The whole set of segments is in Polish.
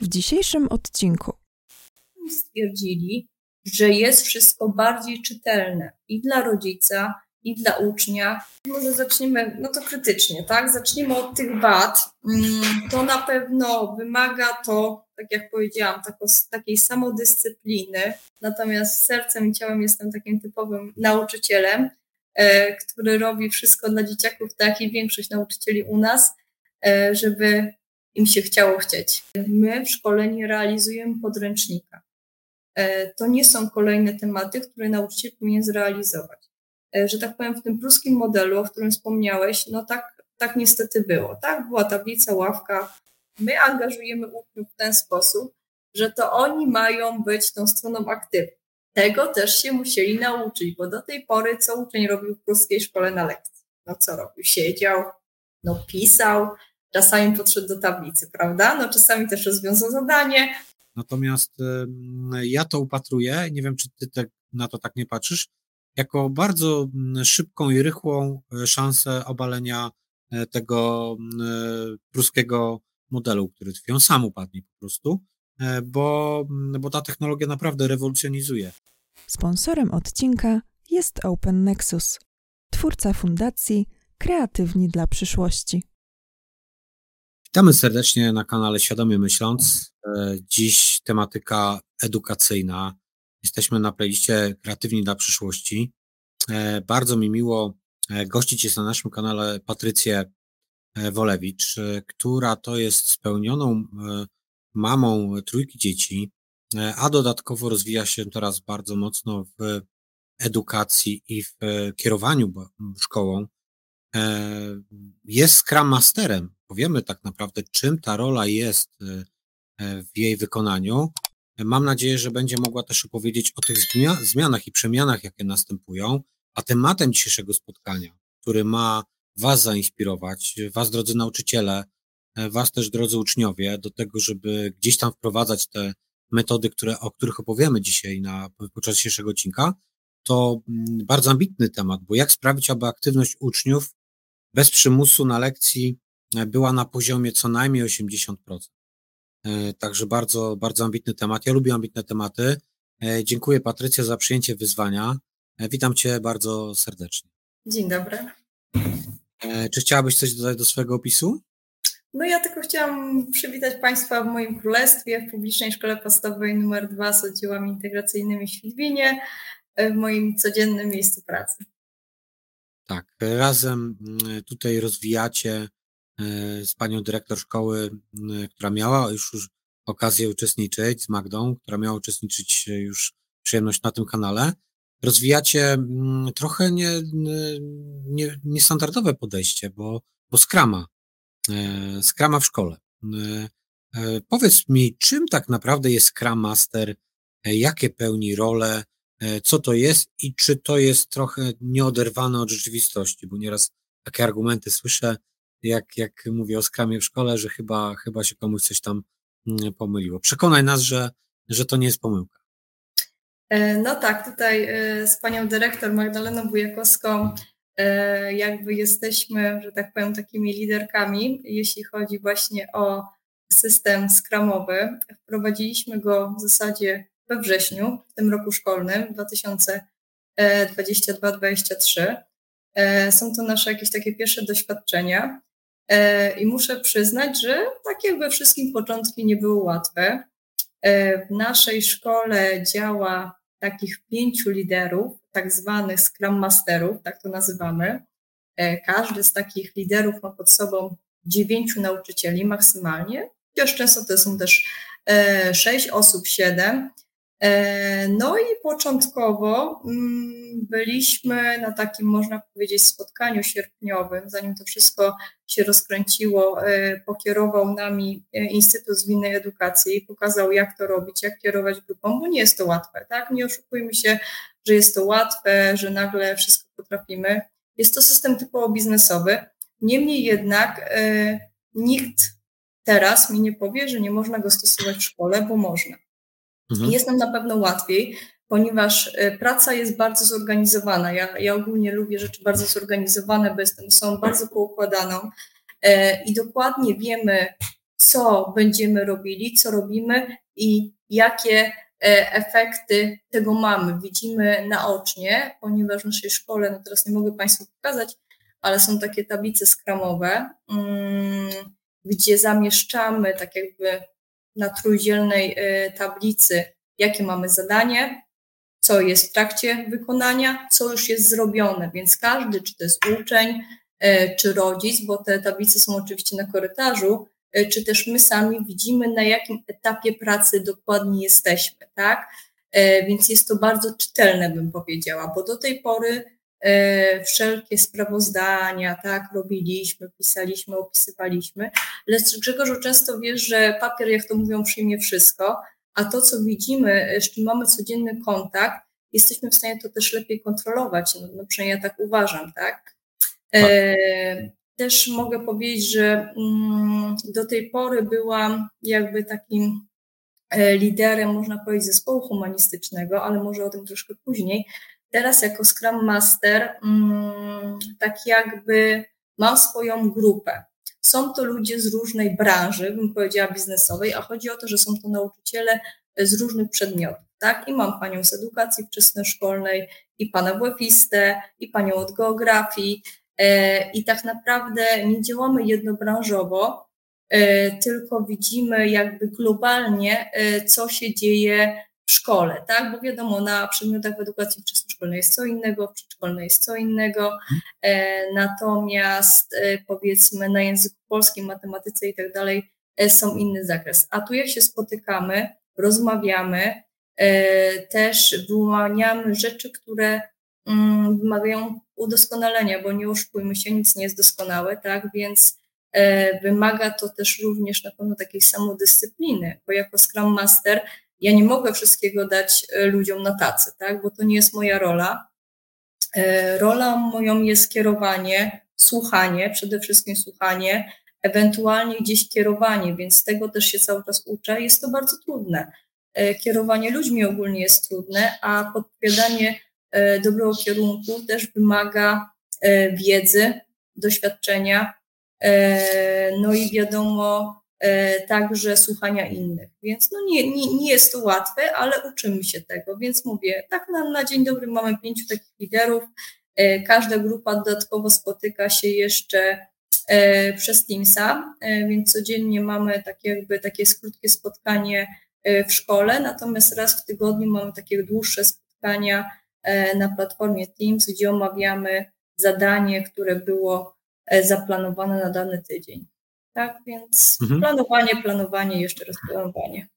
W dzisiejszym odcinku stwierdzili, że jest wszystko bardziej czytelne i dla rodzica, i dla ucznia. Może zaczniemy, no to krytycznie, tak? Zacznijmy od tych wad. Mm, to na pewno wymaga to, tak jak powiedziałam, tako, takiej samodyscypliny. Natomiast sercem i ciałem jestem takim typowym nauczycielem, e, który robi wszystko dla dzieciaków, tak jak i większość nauczycieli u nas, e, żeby im się chciało chcieć. My w szkole nie realizujemy podręcznika. E, to nie są kolejne tematy, które nauczyciel powinien zrealizować. E, że tak powiem, w tym pruskim modelu, o którym wspomniałeś, no tak, tak niestety było. Tak, była tablica, ławka. My angażujemy uczniów w ten sposób, że to oni mają być tą stroną aktywną. Tego też się musieli nauczyć, bo do tej pory co uczeń robił w pruskiej szkole na lekcji? No co robił? Siedział, no pisał, czasami podszedł do tablicy, prawda? No czasami też rozwiązał zadanie. Natomiast ja to upatruję, nie wiem, czy ty te, na to tak nie patrzysz, jako bardzo szybką i rychłą e, szansę obalenia e, tego e, pruskiego modelu, który on sam upadnie po prostu, bo, bo ta technologia naprawdę rewolucjonizuje. Sponsorem odcinka jest Open Nexus, twórca fundacji Kreatywni dla przyszłości. Witamy serdecznie na kanale Świadomie Myśląc. Dziś tematyka edukacyjna, Jesteśmy na playliście Kreatywni dla przyszłości. E, bardzo mi miło e, gościć jest na naszym kanale Patrycję e, Wolewicz, która to jest spełnioną mamą trójki dzieci, a dodatkowo rozwija się teraz bardzo mocno w edukacji i w kierowaniu szkołą. Jest Scrum Masterem. Powiemy tak naprawdę, czym ta rola jest w jej wykonaniu. Mam nadzieję, że będzie mogła też opowiedzieć o tych zmianach i przemianach, jakie następują, a tematem dzisiejszego spotkania, który ma Was zainspirować, Was, drodzy nauczyciele, e, Was też, drodzy uczniowie, do tego, żeby gdzieś tam wprowadzać te metody, które, o których opowiemy dzisiaj na, podczas dzisiejszego odcinka, to mm, bardzo ambitny temat, bo jak sprawić, aby aktywność uczniów bez przymusu na lekcji była na poziomie co najmniej 80%. E, także bardzo, bardzo ambitny temat. Ja lubię ambitne tematy. E, dziękuję Patrycja za przyjęcie wyzwania. E, witam Cię bardzo serdecznie. Dzień dobry. Czy chciałabyś coś dodać do swojego opisu? No ja tylko chciałam przywitać Państwa w moim królestwie, w Publicznej Szkole Podstawowej nr 2 z oddziałami integracyjnymi w Świdwinie, w moim codziennym miejscu pracy. Tak, razem mm, tutaj rozwijacie z panią dyrektor szkoły, która miała już, już okazję uczestniczyć, z Magdą, która miała uczestniczyć już przyjemność na tym kanale. Rozwijacie trochę nie, nie, niestandardowe podejście, bo, bo skrama, skrama w szkole. Powiedz mi, czym tak naprawdę jest Scrum Master, jakie pełni role, co to jest i czy to jest trochę nieoderwane od rzeczywistości, bo nieraz takie argumenty słyszę, jak, jak mówię o skramie w szkole, że chyba, chyba się komuś coś tam mm, pomyliło. Przekonaj nas, że, że to nie jest pomyłka. E, no tak, tutaj e, z panią dyrektor Magdaleną Bujakowską e, jakby jesteśmy, że tak powiem, takimi liderkami, jeśli chodzi właśnie o system skramowy. Wprowadziliśmy go w zasadzie we wrześniu, w tym roku szkolnym 2022-2023. Są to nasze jakieś takie pierwsze doświadczenia. E, I muszę przyznać, że tak jakby wszystkim początki nie były łatwe. E, w naszej szkole działa takich pięciu liderów, tak zwanych Scrum Masterów, tak to nazywamy. E, każdy z takich liderów ma pod sobą dziewięciu nauczycieli maksymalnie, chociaż często to są też sześć osób, siedem. E, no i początkowo mm, byliśmy na takim, można powiedzieć, spotkaniu sierpniowym, zanim to wszystko się rozkręciło, e, pokierował nami e, Instytut Zwinnej Edukacji i pokazał, jak to robić, jak kierować grupą, bo nie jest to łatwe, tak? Nie oszukujmy się, że jest to łatwe, że nagle wszystko potrafimy. Jest to system typowo biznesowy, niemniej jednak nikt teraz mi nie powie, że nie można go stosować w szkole, bo można. Mhm. Jest nam na pewno łatwiej, ponieważ y, praca jest bardzo zorganizowana. Ja, ja ogólnie lubię rzeczy bardzo zorganizowane, bo jestem osobą bardzo poukładaną e, i dokładnie wiemy, co będziemy robili, co robimy i jakie efekty tego mamy. Widzimy naocznie, ponieważ w naszej szkole, no teraz nie mogę Państwu pokazać, ale są takie tablice skramowe, mm, gdzie zamieszczamy tak jakby na trójdzielnej tablicy, jakie mamy zadanie, co jest w trakcie wykonania, co już jest zrobione, więc każdy, czy to jest uczeń, e, czy rodzic, bo te tablice są oczywiście na korytarzu, e, czy też my sami widzimy, na jakim etapie pracy dokładnie jesteśmy, tak? Więc jest to bardzo czytelne, bym powiedziała, bo do tej pory wszelkie sprawozdania, tak, robiliśmy, pisaliśmy, opisywaliśmy, lecz Grzegorzu często wiesz, że papier, jak to mówią, przyjmie wszystko, a to, co widzimy, z czym mamy codzienny kontakt, jesteśmy w stanie to też lepiej kontrolować. No, no przynajmniej ja tak uważam, tak? E, tak. też mogę powiedzieć, że mm, do tej pory byłam jakby takim e, liderem, można powiedzieć, zespołu humanistycznego, ale może o tym troszkę później. Teraz jako Scrum Master mm, tak jakby mam swoją grupę. Są to ludzie z różnej branży, bym powiedziała biznesowej, a chodzi o to, że są to nauczyciele z różnych przedmiotów. Tak? I mam panią z edukacji wczesnoszkolnej, i pana WF-istę, i panią od geografii. E, I tak naprawdę nie działamy jednobranżowo, e, tylko widzimy jakby globalnie, e, co się dzieje w szkole, tak? Bo wiadomo, na przedmiotach w edukacji wczesnoszkolnej jest co innego, w przedszkolnej jest co innego, natomiast powiedzmy na języku polskim, matematyce i tak dalej są inny zakres. A tu jak się spotykamy, rozmawiamy, też wyłaniamy rzeczy, które mm, wymagają udoskonalenia, bo nie oszukujmy się, nic nie jest doskonałe, tak? Więc wymaga to też również na pewno takiej samodyscypliny, bo jako Scrum Master ja nie mogę wszystkiego dać e, ludziom na tacy, tak? bo to nie jest moja rola. E, rolą moją jest kierowanie, słuchanie, przede wszystkim słuchanie, ewentualnie gdzieś kierowanie, więc tego też się cały czas uczę. Jest to bardzo trudne. E, kierowanie ludźmi ogólnie jest trudne, a podpowiadanie dobrego kierunku też wymaga wiedzy, doświadczenia, no i wiadomo, także słuchania innych. Więc no nie, nie, nie jest to łatwe, ale uczymy się tego. Więc mówię, tak na, na dzień dobry mamy pięciu takich liderów. E, każda grupa dodatkowo spotyka się jeszcze e, przez Teamsa, więc codziennie mamy takie jakby takie krótkie spotkanie w szkole, natomiast raz w tygodniu mamy takie dłuższe spotkania na platformie Teams, gdzie omawiamy zadanie, które było zaplanowane na dany tydzień tak? Więc mhm. planowanie, planowanie, jeszcze raz planowanie.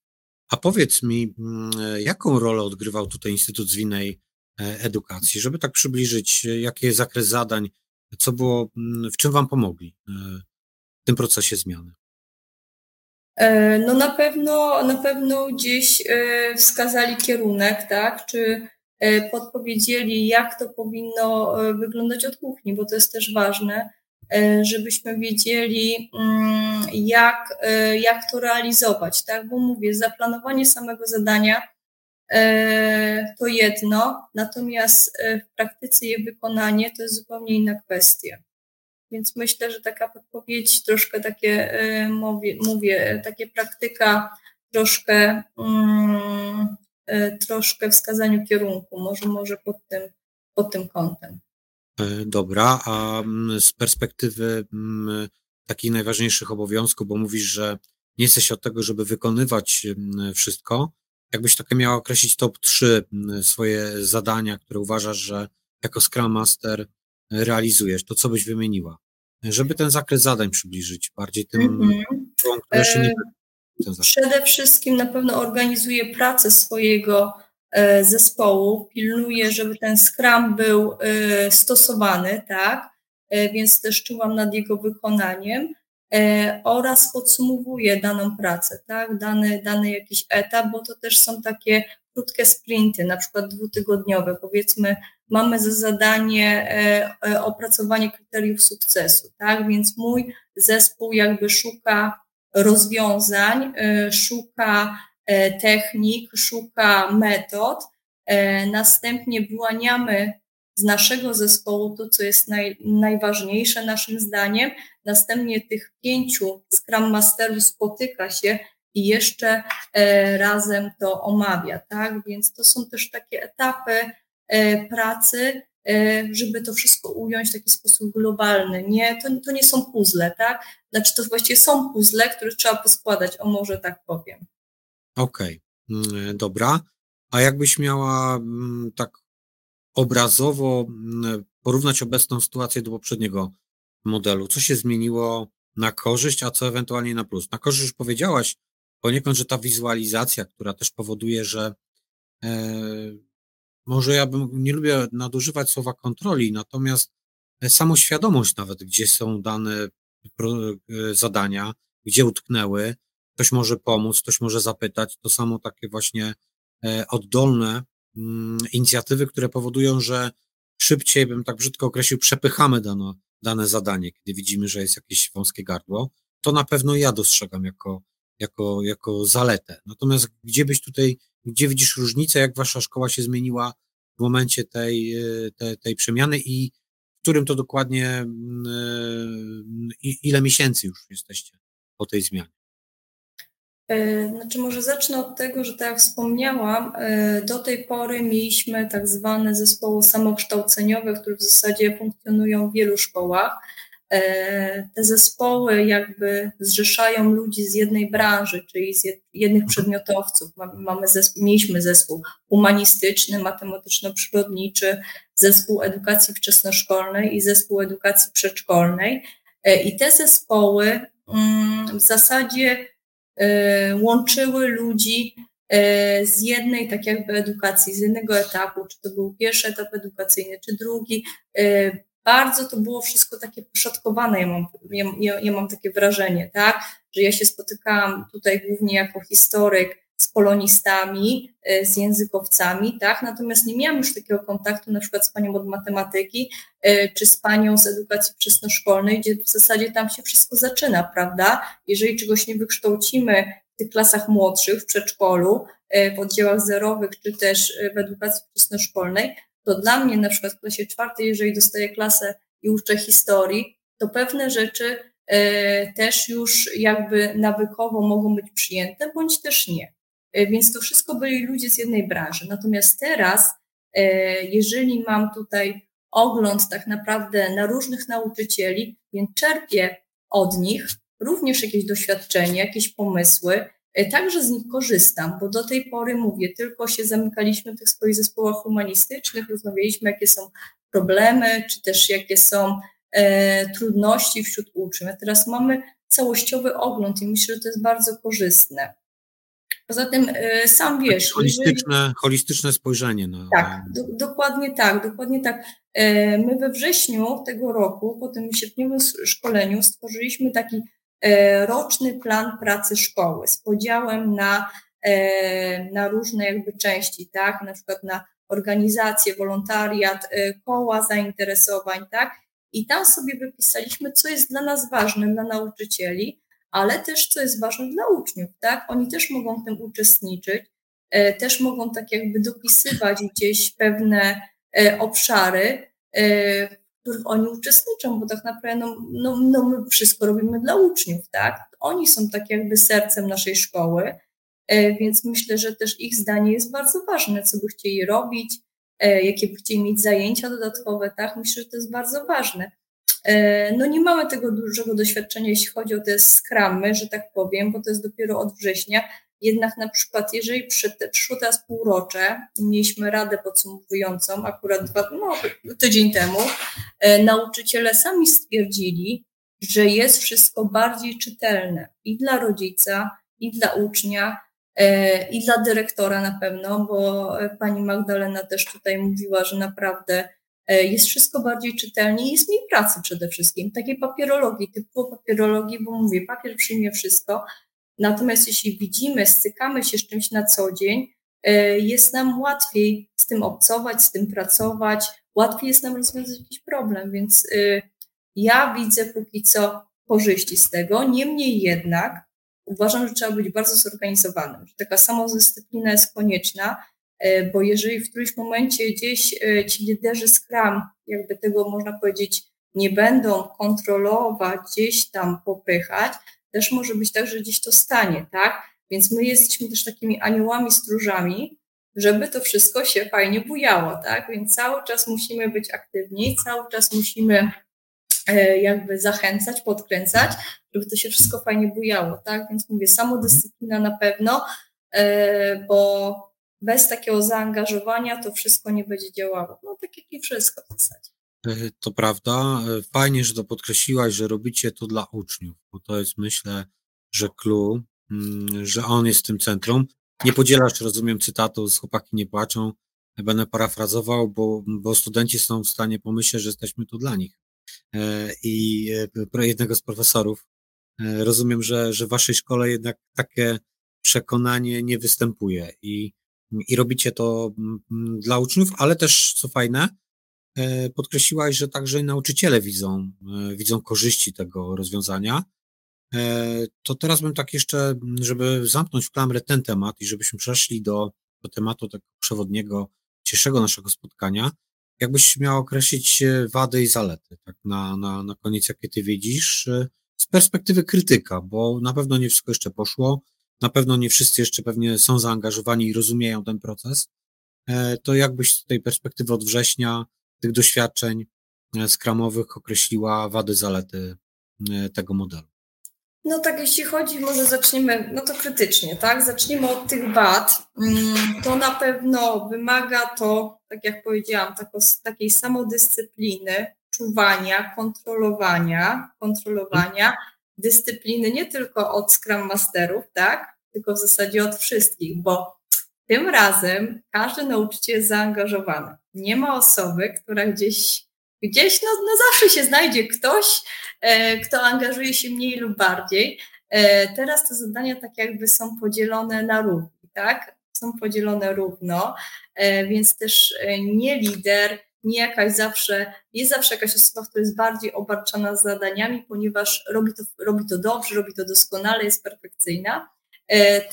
A powiedz mi, mm, jaką rolę odgrywał tutaj Instytut Zwinnej e, Edukacji, żeby tak przybliżyć, e, jaki jest zakres zadań, co było, mm, w czym Wam pomogli e, w tym procesie zmiany? No na pewno, na pewno gdzieś wskazali kierunek, tak, czy podpowiedzieli, jak to powinno wyglądać od kuchni, bo to jest też ważne żebyśmy wiedzieli, mm, jak, e, jak to realizować, tak? Bo mówię, zaplanowanie samego zadania e, to jedno, natomiast w praktyce je wykonanie to jest zupełnie inna kwestia. Więc myślę, że taka podpowiedź, troszkę takie, mówię, mówię takie praktyka, troszkę, mm, troszkę wskazaniu kierunku, może, może pod tym, pod tym kątem. E, dobra, a mm, z perspektywy mm, takich najważniejszych obowiązków, bo mówisz, że nie jesteś od tego, żeby wykonywać mm, wszystko, jakbyś takie miał określić top 3 swoje zadania, które uważasz, że jako Scrum Master realizujesz, to co byś wymieniła? Żeby ten zakres zadań przybliżyć bardziej tym, mm -hmm. które jeszcze nie... E, przede wszystkim na pewno organizuję pracę swojego zespołu, pilnuje, żeby ten Scrum był e, stosowany, tak, e, więc też czułam nad jego wykonaniem oraz podsumowuje daną pracę, tak, dany, dany jakiś etap, bo to też są takie krótkie sprinty, na przykład dwutygodniowe, powiedzmy, mamy za zadanie opracowanie kryteriów sukcesu, tak, więc mój zespół jakby szuka rozwiązań, szuka E, technik, szuka metod, e, następnie wyłaniamy z naszego zespołu to, co jest naj, najważniejsze naszym zdaniem. Następnie tych pięciu Scrum Masterów spotyka się i jeszcze e, razem to omawia, tak? Więc to są też takie etapy e, pracy, e, żeby to wszystko ująć w taki sposób globalny. Nie, to, to nie są puzzle, tak? Znaczy to właściwie są puzzle, które trzeba poskładać, o może tak powiem. Okej, okay. Mm, dobra. A jakbyś miała mm, tak obrazowo mm, porównać obecną sytuację do poprzedniego modelu? Co się zmieniło na korzyść, a co ewentualnie na plus? Na korzyść już powiedziałaś poniekąd, że ta wizualizacja, która też powoduje, że e, może ja bym nie lubię nadużywać słowa kontroli, natomiast samoświadomość nawet, gdzie są dane e, zadania, gdzie utknęły, ktoś może pomóc, ktoś może zapytać, to samo takie właśnie e, oddolne mm, inicjatywy, które powodują, że szybciej, bym tak brzydko określił, przepychamy dane, dane zadanie, kiedy widzimy, że jest jakieś wąskie gardło. To na pewno ja dostrzegam jako, jako, jako zaletę. Natomiast gdzie byś tutaj, gdzie widzisz różnicę, jak wasza szkoła się zmieniła w momencie tej, e, tej, tej przemiany i w którym to dokładnie, mm, e, ile miesięcy już jesteście po tej zmianie? E, znaczy, może zacznę od tego, że tak jak wspomniałam, e, do tej pory mieliśmy tak zwane zespoły samokształceniowe, które w zasadzie funkcjonują w wielu szkołach. E, te zespoły jakby zrzeszają ludzi z jednej branży, czyli z jednych przedmiotowców. Mamy zespół, mieliśmy zespół humanistyczny, matematyczno-przyrodniczy, zespół edukacji wczesnoszkolnej i zespół edukacji przedszkolnej. I te zespoły mm, w zasadzie łączyły ludzi e, z jednej tak jakby edukacji, z jednego etapu, czy to był pierwszy etap edukacyjny, czy drugi. E, bardzo to było wszystko takie poszatkowane, ja mam, ja, ja mam takie wrażenie, tak, że ja się spotykałam tutaj głównie jako historyk z polonistami, z językowcami, tak? Natomiast nie miałam już takiego kontaktu na przykład z panią od matematyki, czy z panią z edukacji wczesnoszkolnej, gdzie w zasadzie tam się wszystko zaczyna, prawda? Jeżeli czegoś nie wykształcimy w tych klasach młodszych, w przedszkolu, w oddziałach zerowych, czy też w edukacji wczesnoszkolnej, to dla mnie na przykład w klasie czwartej, jeżeli dostaję klasę i uczę historii, to pewne rzeczy też już jakby nawykowo mogą być przyjęte, bądź też nie. E, więc to wszystko byli ludzie z jednej branży. Natomiast teraz, e, jeżeli mam tutaj ogląd tak naprawdę na różnych nauczycieli, więc czerpię od nich również jakieś doświadczenie, jakieś pomysły, e, także z nich korzystam, bo do tej pory mówię, tylko się zamykaliśmy w tych swoich zespołach humanistycznych, rozmawialiśmy, jakie są problemy, czy też jakie są e, trudności wśród uczniów. A teraz mamy całościowy ogląd i myślę, że to jest bardzo korzystne. Poza tym y, sam wiesz. Holistyczne, jeżeli... holistyczne spojrzenie. Na... Tak, do, dokładnie tak, dokładnie tak. E, my we wrześniu tego roku, po tym sierpniowym szkoleniu, stworzyliśmy taki e, roczny plan pracy szkoły z podziałem na, e, na różne jakby części, tak, na przykład na organizację, wolontariat, koła zainteresowań, tak, i tam sobie wypisaliśmy, co jest dla nas ważne, dla nauczycieli, ale też, co jest ważne dla uczniów, tak? Oni też mogą w tym uczestniczyć, e, też mogą tak jakby dopisywać gdzieś pewne e, obszary, e, w których oni uczestniczą, bo tak naprawdę no, no, no my wszystko robimy dla uczniów, tak? Oni są tak jakby sercem naszej szkoły, więc myślę, że też ich zdanie jest bardzo ważne, co by chcieli robić, jakie by chcieli mieć zajęcia dodatkowe, tak? Myślę, że to jest bardzo ważne. E, no nie mamy tego dużego doświadczenia, jeśli chodzi o te skramy, że tak powiem, bo to jest dopiero od września. Jednak na przykład, jeżeli przyszło teraz półrocze, mieliśmy radę podsumowującą, akurat dwa, no, tydzień temu, e, nauczyciele sami stwierdzili, że jest wszystko bardziej czytelne i dla rodzica, i dla ucznia, e, i dla dyrektora na pewno, bo pani Magdalena też tutaj mówiła, że naprawdę jest wszystko bardziej czytelnie, jest mniej pracy przede wszystkim, takiej papierologii, typu papierologii, bo mówię, papier przyjmie wszystko, natomiast jeśli widzimy, stykamy się z czymś na co dzień, e, jest nam łatwiej z tym obcować, z tym pracować, łatwiej jest nam rozwiązać jakiś problem, więc e, ja widzę póki co korzyści z tego, niemniej jednak uważam, że trzeba być bardzo zorganizowanym, że taka samodyscyplina jest konieczna, bo jeżeli w którymś momencie gdzieś ci liderzy Scrum, jakby tego można powiedzieć, nie będą kontrolować, gdzieś tam popychać, też może być tak, że gdzieś to stanie, tak? Więc my jesteśmy też takimi aniołami stróżami, żeby to wszystko się fajnie bujało, tak? Więc cały czas musimy być aktywni, cały czas musimy e, jakby zachęcać, podkręcać, żeby to się wszystko fajnie bujało, tak? Więc mówię, samodyscyplina na pewno, e, bo bez takiego zaangażowania to wszystko nie będzie działało. No tak jak i wszystko w zasadzie. E, to prawda. Fajnie, że to podkreśliłaś, że robicie to dla uczniów, bo to jest myślę, że clue, mm, że on jest w tym centrum. Nie podzielasz, rozumiem, cytatu z chłopaki nie płaczą. Będę parafrazował, bo, bo studenci są w stanie pomyśleć, że jesteśmy tu dla nich. E, I e, jednego z profesorów, e, rozumiem, że, że w waszej szkole jednak takie przekonanie nie występuje i, i robicie to mm, dla uczniów, ale też, co fajne, podkreśliłaś, że także nauczyciele widzą, widzą korzyści tego rozwiązania. E, to teraz bym tak jeszcze, żeby zamknąć w klamrę ten temat i żebyśmy przeszli do, do tematu tego przewodniego, dzisiejszego naszego spotkania, jakbyś miał określić e, wady i zalety, tak na, na, na koniec, jakie ty widzisz, e, z perspektywy krytyka, bo na pewno nie wszystko jeszcze poszło, na pewno nie wszyscy jeszcze pewnie są zaangażowani i rozumieją ten proces, to jakbyś z tej perspektywy od września, tych doświadczeń skramowych określiła wady, zalety tego modelu? No tak, jeśli chodzi, może zaczniemy, no to krytycznie, tak? Zacznijmy od tych wad. Mm, to na pewno wymaga to, tak jak powiedziałam, tako, takiej samodyscypliny, czuwania, kontrolowania, kontrolowania, dyscypliny nie tylko od Scrum Masterów, tak? Tylko w zasadzie od wszystkich, bo tym razem każdy nauczyciel jest zaangażowany. Nie ma osoby, która gdzieś Gdzieś no, no zawsze się znajdzie ktoś, e, kto angażuje się mniej lub bardziej. E, teraz te zadania tak jakby są podzielone na równi, tak? Są podzielone równo, e, więc też nie lider, nie jakaś zawsze, jest zawsze jakaś osoba, która jest bardziej obarczana zadaniami, ponieważ robi to, robi to dobrze, robi to doskonale, jest perfekcyjna.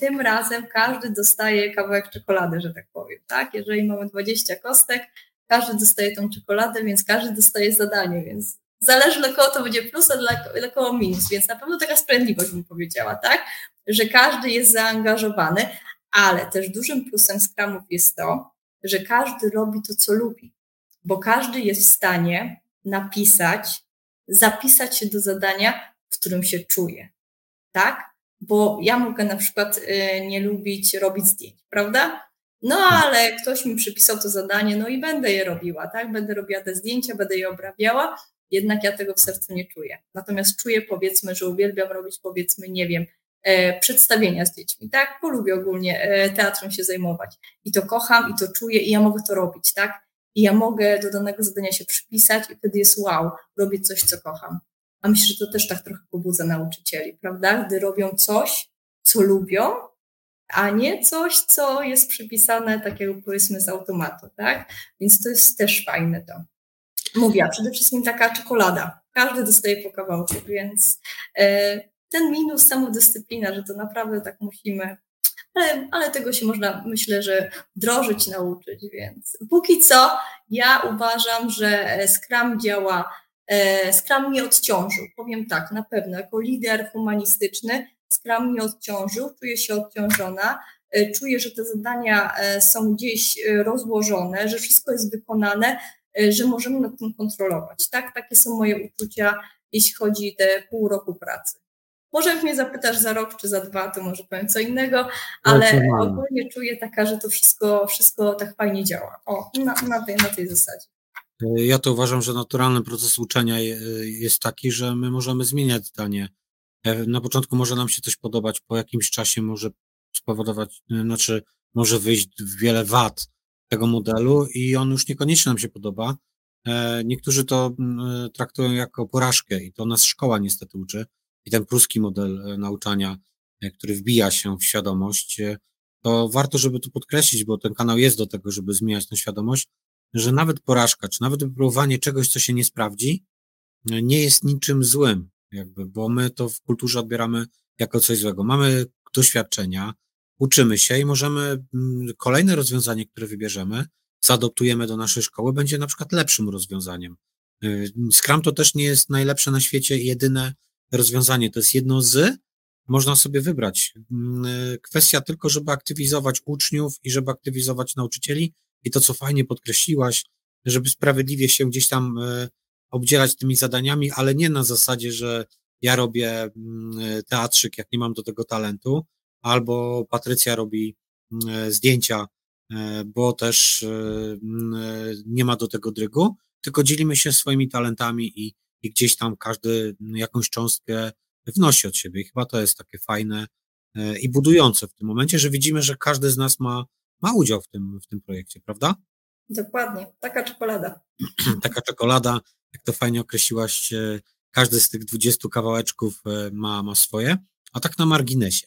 Tym razem każdy dostaje kawałek czekolady, że tak powiem, tak? Jeżeli mamy 20 kostek, każdy dostaje tą czekoladę, więc każdy dostaje zadanie, więc zależy dla kogo to będzie plus, a dla, dla kogo minus, więc na pewno taka sprawiedliwość bym powiedziała, tak, że każdy jest zaangażowany, ale też dużym plusem Scrumów jest to, że każdy robi to, co lubi, bo każdy jest w stanie napisać, zapisać się do zadania, w którym się czuje, tak? Bo ja mogę na przykład y, nie lubić robić zdjęć, prawda? No ale ktoś mi przypisał to zadanie, no i będę je robiła, tak? Będę robiła te zdjęcia, będę je obrabiała, jednak ja tego w sercu nie czuję. Natomiast czuję, powiedzmy, że uwielbiam robić, powiedzmy, nie wiem, e, przedstawienia z dziećmi, tak? Bo lubię ogólnie e, teatrem się zajmować. I to kocham, i to czuję, i ja mogę to robić, tak? I ja mogę do danego zadania się przypisać, i wtedy jest wow, robię coś, co kocham. A myślę, że to też tak trochę pobudza nauczycieli, prawda? Gdy robią coś, co lubią, a nie coś, co jest przypisane takiego powiedzmy z automatu, tak? Więc to jest też fajne to. Mówię, a przede wszystkim taka czekolada. Każdy dostaje po kawałku, więc e, ten minus samodyscyplina, że to naprawdę tak musimy, ale, ale tego się można, myślę, że wdrożyć, nauczyć, więc póki co ja uważam, że Scrum działa, e, Scrum mnie odciążył, powiem tak, na pewno, jako lider humanistyczny Scrum mnie odciążył, czuję się odciążona, e, czuję, że te zadania e, są gdzieś rozłożone, że wszystko jest wykonane, że możemy nad tym kontrolować. Tak, takie są moje uczucia, jeśli chodzi o te pół roku pracy. Może jak mnie zapytasz za rok czy za dwa, to może powiem co innego, ale ogólnie czuję taka, że to wszystko, wszystko tak fajnie działa. O, na, na, tej, na tej zasadzie. Ja to uważam, że naturalny proces uczenia jest taki, że my możemy zmieniać zdanie E, na początku może nam się coś podobać, po jakimś czasie może spowodować, e, znaczy może wyjść wiele wad tego modelu i on już niekoniecznie nam się podoba. E, niektórzy to traktują jako porażkę i to nas szkoła niestety uczy. I ten pruski model nauczania, który wbija się w świadomość, to warto, żeby to podkreślić, bo ten kanał jest do tego, żeby zmieniać tę świadomość, że nawet porażka, czy nawet wypróbowanie czegoś, co się nie sprawdzi, nie jest niczym złym jakby, bo my to w kulturze odbieramy jako coś złego. Mamy doświadczenia, uczymy się i możemy mm, kolejne rozwiązanie, które wybierzemy, zaadoptujemy do naszej szkoły, będzie na przykład lepszym rozwiązaniem. Scrum to też nie jest najlepsze na świecie jedyne rozwiązanie, to jest jedno z, można sobie wybrać. Mm, y, kwestia tylko, żeby aktywizować uczniów i żeby aktywizować nauczycieli i to, co fajnie podkreśliłaś, żeby sprawiedliwie się gdzieś tam y, obdzielać tymi zadaniami, ale nie na zasadzie, że ja robię mm, teatrzyk, jak nie mam do tego talentu, albo Patrycja robi mm, zdjęcia, bo też nie ma do tego drygu, tylko dzielimy się swoimi talentami i, i gdzieś tam każdy jakąś cząstkę wnosi od siebie. I chyba to jest takie fajne e, i budujące w tym momencie, że widzimy, że każdy z nas ma, ma udział w tym, w tym projekcie, prawda? Dokładnie, taka czekolada. taka czekolada, jak to fajnie określiłaś, e, każdy z tych 20 kawałeczków e, ma, ma swoje, a tak na marginesie.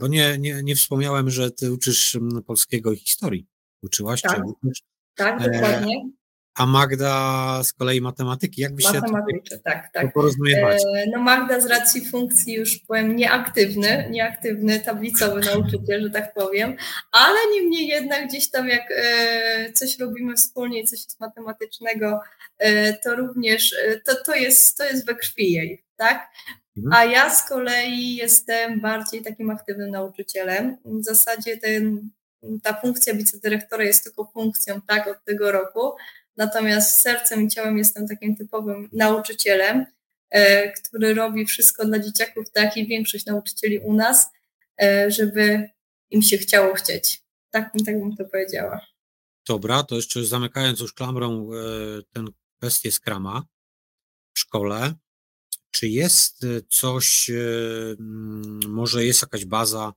Bo nie, nie, nie wspomniałem, że ty uczysz polskiego i historii. Uczyłaś? Tak, czy uczysz? tak dokładnie a Magda z kolei matematyki. Jak byście Matematyczy, tak, tak. porozumiewać? E, no Magda z racji funkcji już powiem nieaktywny, nieaktywny tablicowy nauczyciel, że tak powiem, ale niemniej jednak gdzieś tam jak e, coś robimy wspólnie, coś jest matematycznego, e, to również to, to, jest, to jest we krwi jej, tak? Mhm. A ja z kolei jestem bardziej takim aktywnym nauczycielem. W zasadzie ten, ta funkcja wicedyrektora jest tylko funkcją, tak, od tego roku, Natomiast sercem i ciałem jestem takim typowym nauczycielem, e, który robi wszystko dla dzieciaków, tak i większość nauczycieli u nas, e, żeby im się chciało chcieć. Tak, tak bym to powiedziała. Dobra, to jeszcze zamykając już klamrą e, tę kwestię skrama w szkole, czy jest coś, może jest jakaś baza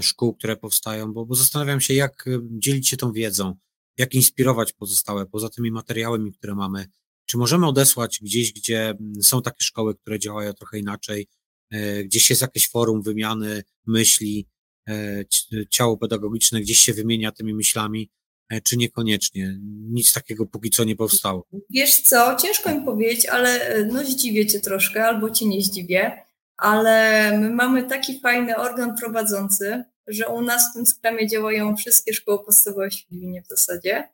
szkół, które powstają, bo, bo zastanawiam się, jak dzielić się tą wiedzą jak inspirować pozostałe, poza tymi materiałami, które mamy. Czy możemy odesłać gdzieś, gdzie mm, są takie szkoły, które działają trochę inaczej, e, gdzieś jest jakieś forum wymiany myśli, e, ciało pedagogiczne, gdzieś się wymienia tymi myślami, e, czy niekoniecznie? Nic takiego póki co nie powstało. Wiesz co, ciężko mi powiedzieć, ale no zdziwię cię troszkę, albo cię nie zdziwię, ale my mamy taki fajny organ prowadzący, że u nas w tym skramie działają wszystkie szkoły podstawowe w Świdwinie w zasadzie.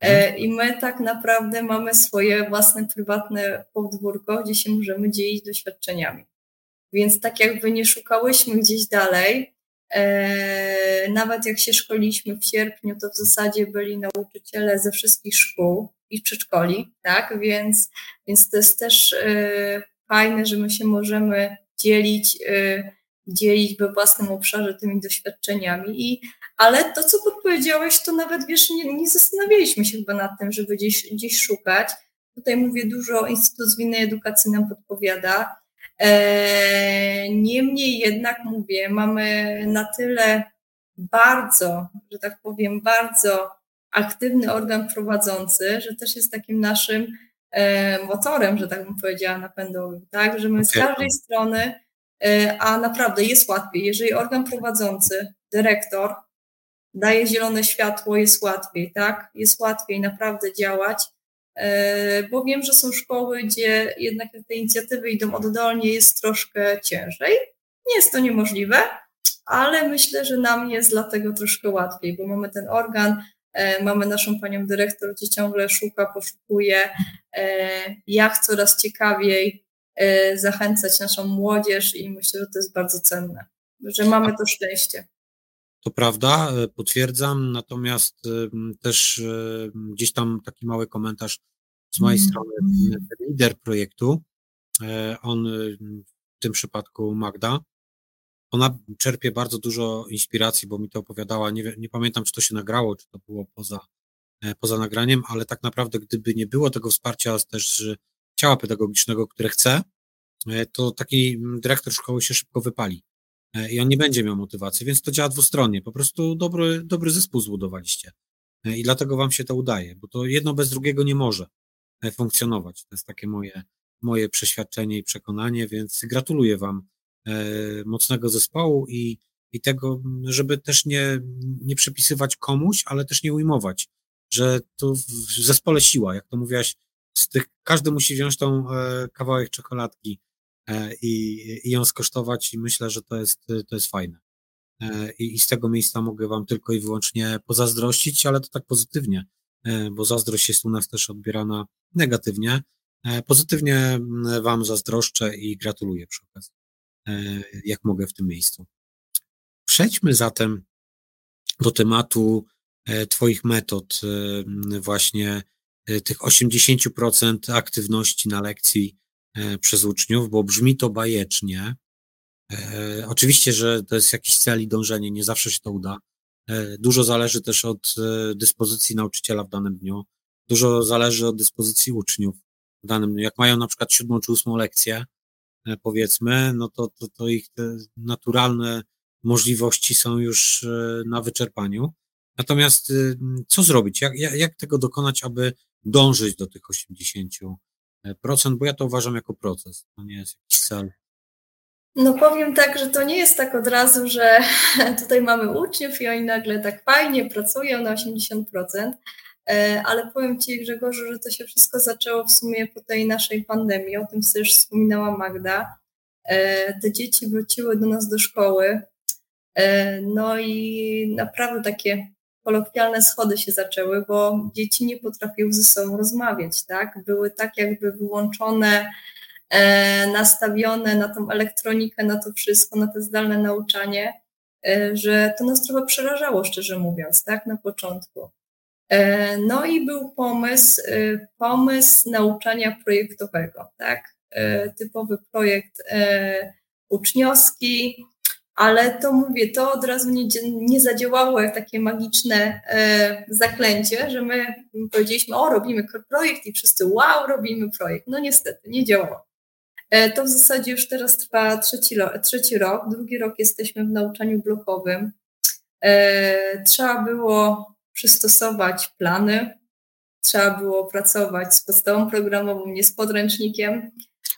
E, mhm. I my tak naprawdę mamy swoje własne, prywatne podwórko, gdzie się możemy dzielić doświadczeniami. Więc tak jakby nie szukałyśmy gdzieś dalej, e, nawet jak się szkoliliśmy w sierpniu, to w zasadzie byli nauczyciele ze wszystkich szkół i przedszkoli, tak? Więc, więc to jest też e, fajne, że my się możemy dzielić dzielić we własnym obszarze tymi doświadczeniami. I, ale to, co podpowiedziałeś, to nawet wiesz, nie, nie zastanawialiśmy się chyba nad tym, żeby gdzieś, gdzieś szukać. Tutaj mówię dużo, Instytut Zwinnej Edukacji nam podpowiada. E, niemniej jednak mówię, mamy na tyle bardzo, że tak powiem, bardzo aktywny organ prowadzący, że też jest takim naszym e, motorem, że tak bym powiedziała, napędowym, tak, że my z każdej strony a naprawdę jest łatwiej. Jeżeli organ prowadzący, dyrektor daje zielone światło, jest łatwiej, tak? Jest łatwiej naprawdę działać, e, bo wiem, że są szkoły, gdzie jednak te inicjatywy idą oddolnie, jest troszkę ciężej. Nie jest to niemożliwe, ale myślę, że nam jest dlatego troszkę łatwiej, bo mamy ten organ, e, mamy naszą panią dyrektor, gdzie ciągle szuka, poszukuje, jak coraz ciekawiej zachęcać naszą młodzież i myślę, że to jest bardzo cenne, że mamy to szczęście. To prawda, e, potwierdzam, natomiast e, też gdzieś tam taki mały komentarz z mojej mm. strony. Lider projektu, on w tym przypadku Magda, ona czerpie bardzo dużo inspiracji, bo mi to opowiadała, nie, nie pamiętam, czy to się nagrało, czy to było poza, poza nagraniem, ale tak naprawdę, gdyby nie było tego wsparcia też ciała pedagogicznego, które chce, e, to taki dyrektor szkoły się szybko wypali e, i on nie będzie miał motywacji, więc to działa dwustronnie. Po prostu dobry, dobry zespół zbudowaliście e, i dlatego wam się to udaje, bo to jedno bez drugiego nie może funkcjonować. To jest takie moje, moje przeświadczenie i przekonanie, więc gratuluję wam mocnego zespołu i, i tego, żeby też nie, nie przypisywać komuś, ale też nie ujmować, że to w zespole siła, jak to mówiłaś, z tych, każdy musi wziąć tą e, kawałek czekoladki e, i, i ją skosztować i myślę, że to jest, to jest fajne. i, i z tego miejsca mogę Wam tylko i wyłącznie pozazdrościć, ale to tak pozytywnie, bo zazdrość jest u nas też odbierana negatywnie. Pozytywnie Wam zazdroszczę i gratuluję przy okazji, jak mogę w tym miejscu. Przejdźmy zatem do tematu Twoich metod, właśnie tych 80% aktywności na lekcji przez uczniów, bo brzmi to bajecznie. Oczywiście, że to jest jakiś cel i dążenie, nie zawsze się to uda. Dużo zależy też od dyspozycji nauczyciela w danym dniu, dużo zależy od dyspozycji uczniów w danym dniu. Jak mają na przykład siódmą czy ósmą lekcję, powiedzmy, no to, to, to ich naturalne możliwości są już na wyczerpaniu. Natomiast co zrobić? Jak, jak tego dokonać, aby dążyć do tych 80%, bo ja to uważam jako proces, to nie jest jakiś cel. No powiem tak, że to nie jest tak od razu, że tutaj mamy uczniów i oni nagle tak fajnie pracują na 80%, e, ale powiem Ci Grzegorzu, że to się wszystko zaczęło w sumie po tej naszej pandemii, o tym też wspominała Magda. E, te dzieci wróciły do nas do szkoły, e, no i naprawdę takie kolokwialne schody się zaczęły, bo dzieci nie potrafiły ze sobą rozmawiać, tak? Były tak jakby wyłączone, e, nastawione na tą elektronikę, na to wszystko, na to zdalne nauczanie, e, że to nas trochę przerażało, szczerze mówiąc, tak? Na początku. E, no i był pomysł, e, pomysł nauczania projektowego, tak? E, typowy projekt e, uczniowski, ale to mówię, to od razu nie, nie zadziałało jak takie magiczne e, zaklęcie, że my powiedzieliśmy, o, robimy projekt i wszyscy, wow, robimy projekt. No niestety, nie działało. E, to w zasadzie już teraz trwa trzeci, trzeci rok, drugi rok jesteśmy w nauczaniu blokowym. E, trzeba było przystosować plany, trzeba było pracować z podstawą programową, nie z podręcznikiem.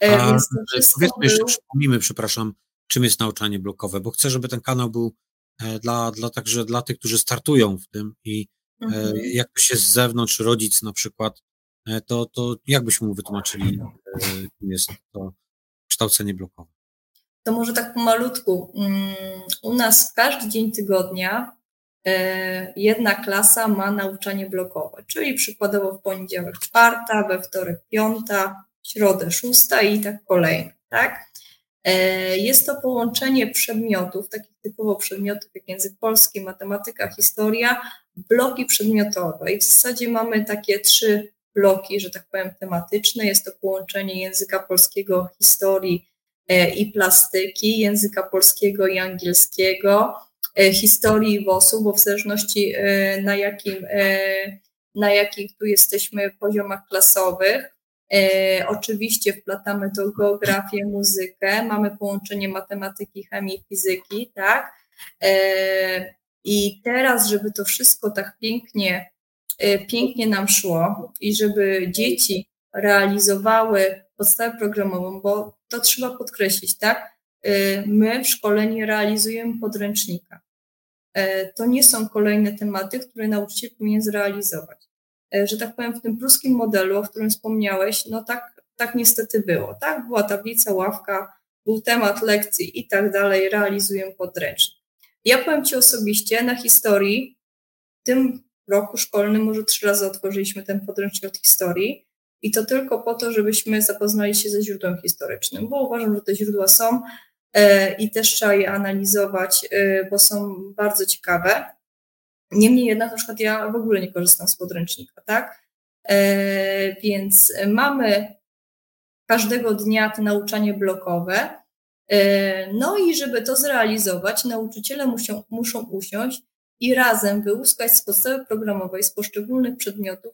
E, A, więc to wszystko powiedzmy jeszcze, przypomnijmy, przepraszam, czym jest nauczanie blokowe, bo chcę, żeby ten kanał był e, dla, dla także dla tych, którzy startują w tym i e, mhm. jak się z zewnątrz rodzic na przykład, e, to, to jak byśmy mu wytłumaczyli, czym jest to kształcenie blokowe? To może tak pomalutku. Mm, u nas każdy dzień tygodnia jedna klasa ma nauczanie blokowe, czyli przykładowo w poniedziałek czwarta, we wtorek piąta, środę szósta i tak kolejne, tak? E, jest to połączenie przedmiotów, takich typowo przedmiotów jak język polski, matematyka, historia, bloki przedmiotowe. I w zasadzie mamy takie trzy bloki, że tak powiem, tematyczne. Jest to połączenie języka polskiego, historii e, i plastyki, języka polskiego i angielskiego, e, historii WOS-u, bo w zależności na jakim, na jakich tu jesteśmy poziomach klasowych, oczywiście wplatamy to geografię, muzykę, mamy połączenie matematyki, chemii, fizyki, tak? E, I teraz, żeby to wszystko tak pięknie, e, pięknie nam szło i żeby dzieci realizowały podstawę programową, bo to trzeba podkreślić, tak? My w szkole nie realizujemy podręcznika. To nie są kolejne tematy, które nauczyciel powinien zrealizować. E, że tak powiem, w tym pruskim modelu, o którym wspomniałeś, no tak, tak niestety było. Tak, była tablica, ławka, był temat lekcji i tak dalej, realizuję podręcznik. Ja powiem Ci osobiście, na historii, w tym roku szkolnym może trzy razy otworzyliśmy ten podręcznik od historii i to tylko po to, żebyśmy zapoznali się ze źródłem historycznym, bo uważam, że te źródła są e, i też trzeba je analizować, e, bo są bardzo ciekawe. Niemniej jednak na przykład ja w ogóle nie korzystam z podręcznika, tak? E, więc mamy każdego dnia to nauczanie blokowe. E, no i żeby to zrealizować, nauczyciele muszą, muszą usiąść i razem wyłuskać z podstawy programowej, z poszczególnych przedmiotów